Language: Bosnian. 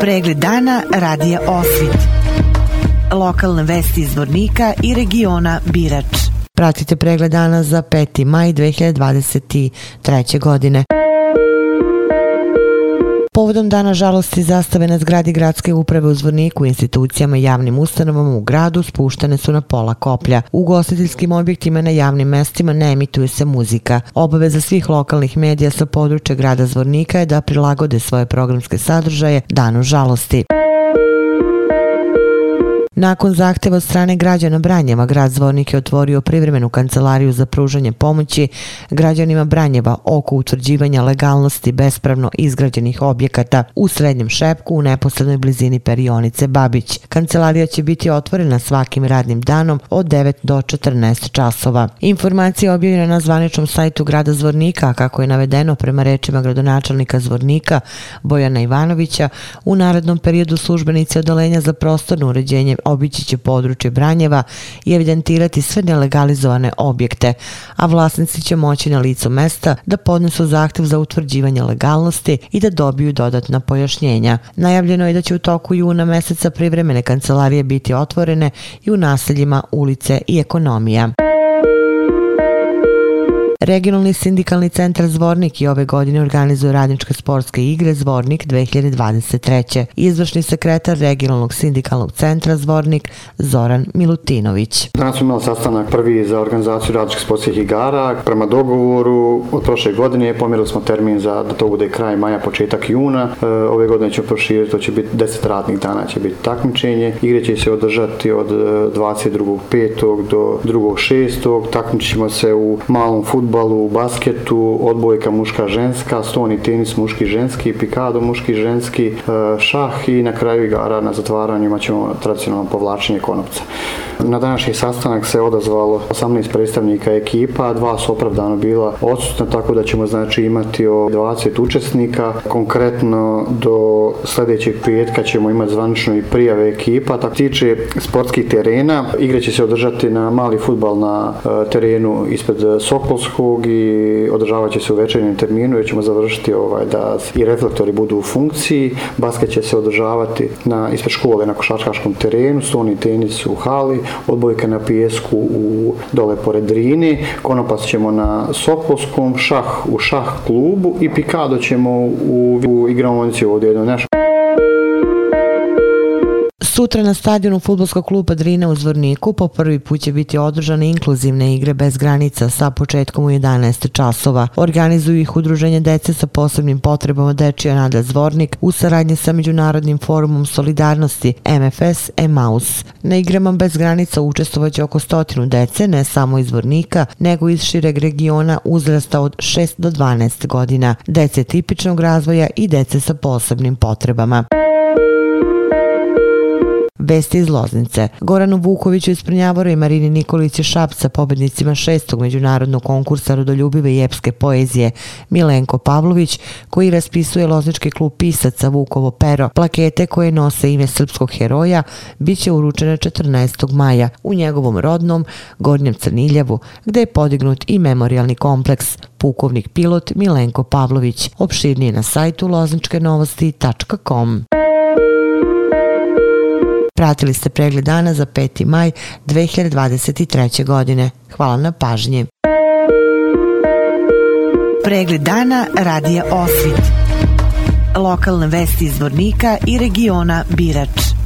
Pregled dana radija Osvit. Lokalne vesti iz Vornika i regiona Birač. Pratite pregled dana za 5. maj 2023. godine. Povodom dana žalosti zastave na zgradi gradske uprave u Zvorniku, institucijama i javnim ustanovama u gradu spuštene su na pola koplja. U gostiteljskim objektima na javnim mestima ne emituje se muzika. Obaveza svih lokalnih medija sa područja grada Zvornika je da prilagode svoje programske sadržaje danu žalosti. Nakon zahteva od strane građana Branjeva, grad Zvornik je otvorio privremenu kancelariju za pružanje pomoći građanima Branjeva oko utvrđivanja legalnosti bespravno izgrađenih objekata u srednjem šepku u neposrednoj blizini perionice Babić. Kancelarija će biti otvorena svakim radnim danom od 9 do 14 časova. Informacija je objavljena na zvaničnom sajtu grada Zvornika, kako je navedeno prema rečima gradonačelnika Zvornika Bojana Ivanovića, u narednom periodu službenici odalenja za prostorno uređenje obići će područje Branjeva i evidentirati sve nelegalizovane objekte, a vlasnici će moći na licu mesta da podnesu zahtev za utvrđivanje legalnosti i da dobiju dodatna pojašnjenja. Najavljeno je da će u toku juna meseca privremene kancelarije biti otvorene i u naseljima ulice i ekonomija. Regionalni sindikalni centar Zvornik i ove godine organizuje radničke sportske igre Zvornik 2023. Izvršni sekretar regionalnog sindikalnog centra Zvornik Zoran Milutinović. Danas smo imali sastanak prvi za organizaciju radničkih sportskih igara. Prema dogovoru od prošle godine pomjerili smo termin za da to bude kraj maja, početak juna. E, ove godine ćemo proširiti, to će biti 10 radnih dana će biti takmičenje. Igre će se održati od e, 22.5. do 2.6. Takmičimo se u malom futbolu futbalu, basketu, odbojka muška ženska, stoni tenis muški ženski, pikado muški ženski, e, šah i na kraju igara na zatvaranju imaćemo tradicionalno povlačenje konopca. Na današnji sastanak se odazvalo 18 predstavnika ekipa, dva su opravdano bila odsutna, tako da ćemo znači imati o 20 učesnika. Konkretno do sljedećeg petka ćemo imati zvanično i prijave ekipa. Tako tiče sportskih terena, igre će se održati na mali futbal na e, terenu ispred Sokolskog i održavaće se u večernjem terminu jer ćemo završiti ovaj, da i reflektori budu u funkciji. Basket će se održavati na ispred škole na košarkaškom terenu, stoni tenis u hali, odbojka na pijesku u dole pored Drini, konopac ćemo na Sokolskom, šah u šah klubu i pikado ćemo u, u igraonici ovdje jedno nešto. Sutra na stadionu futbolskog kluba Drina u Zvorniku po prvi put će biti održane inkluzivne igre bez granica sa početkom u 11 časova. Organizuju ih udruženje dece sa posebnim potrebama Dečija Nada Zvornik u saradnji sa Međunarodnim forumom solidarnosti MFS Emaus. Na igrama bez granica učestvovaće oko stotinu dece, ne samo iz Zvornika, nego iz šireg regiona uzrasta od 6 do 12 godina, dece tipičnog razvoja i dece sa posebnim potrebama. Vesti iz Loznice. Goranu Vukoviću iz Prnjavora i Marini Nikolici Šapca, pobednicima šestog međunarodnog konkursa rodoljubive i epske poezije Milenko Pavlović, koji raspisuje Loznički klub pisaca Vukovo pero. Plakete koje nose ime srpskog heroja bit će uručene 14. maja u njegovom rodnom Gornjem Crniljevu, gde je podignut i memorialni kompleks pukovnik pilot Milenko Pavlović. Opširnije na sajtu lozničkenovosti.com. Pratili ste pregled dana za 5. maj 2023. godine. Hvala na pažnji. Pregled dana radija Osvit. Lokalne vesti iz Vornika i regiona Birač.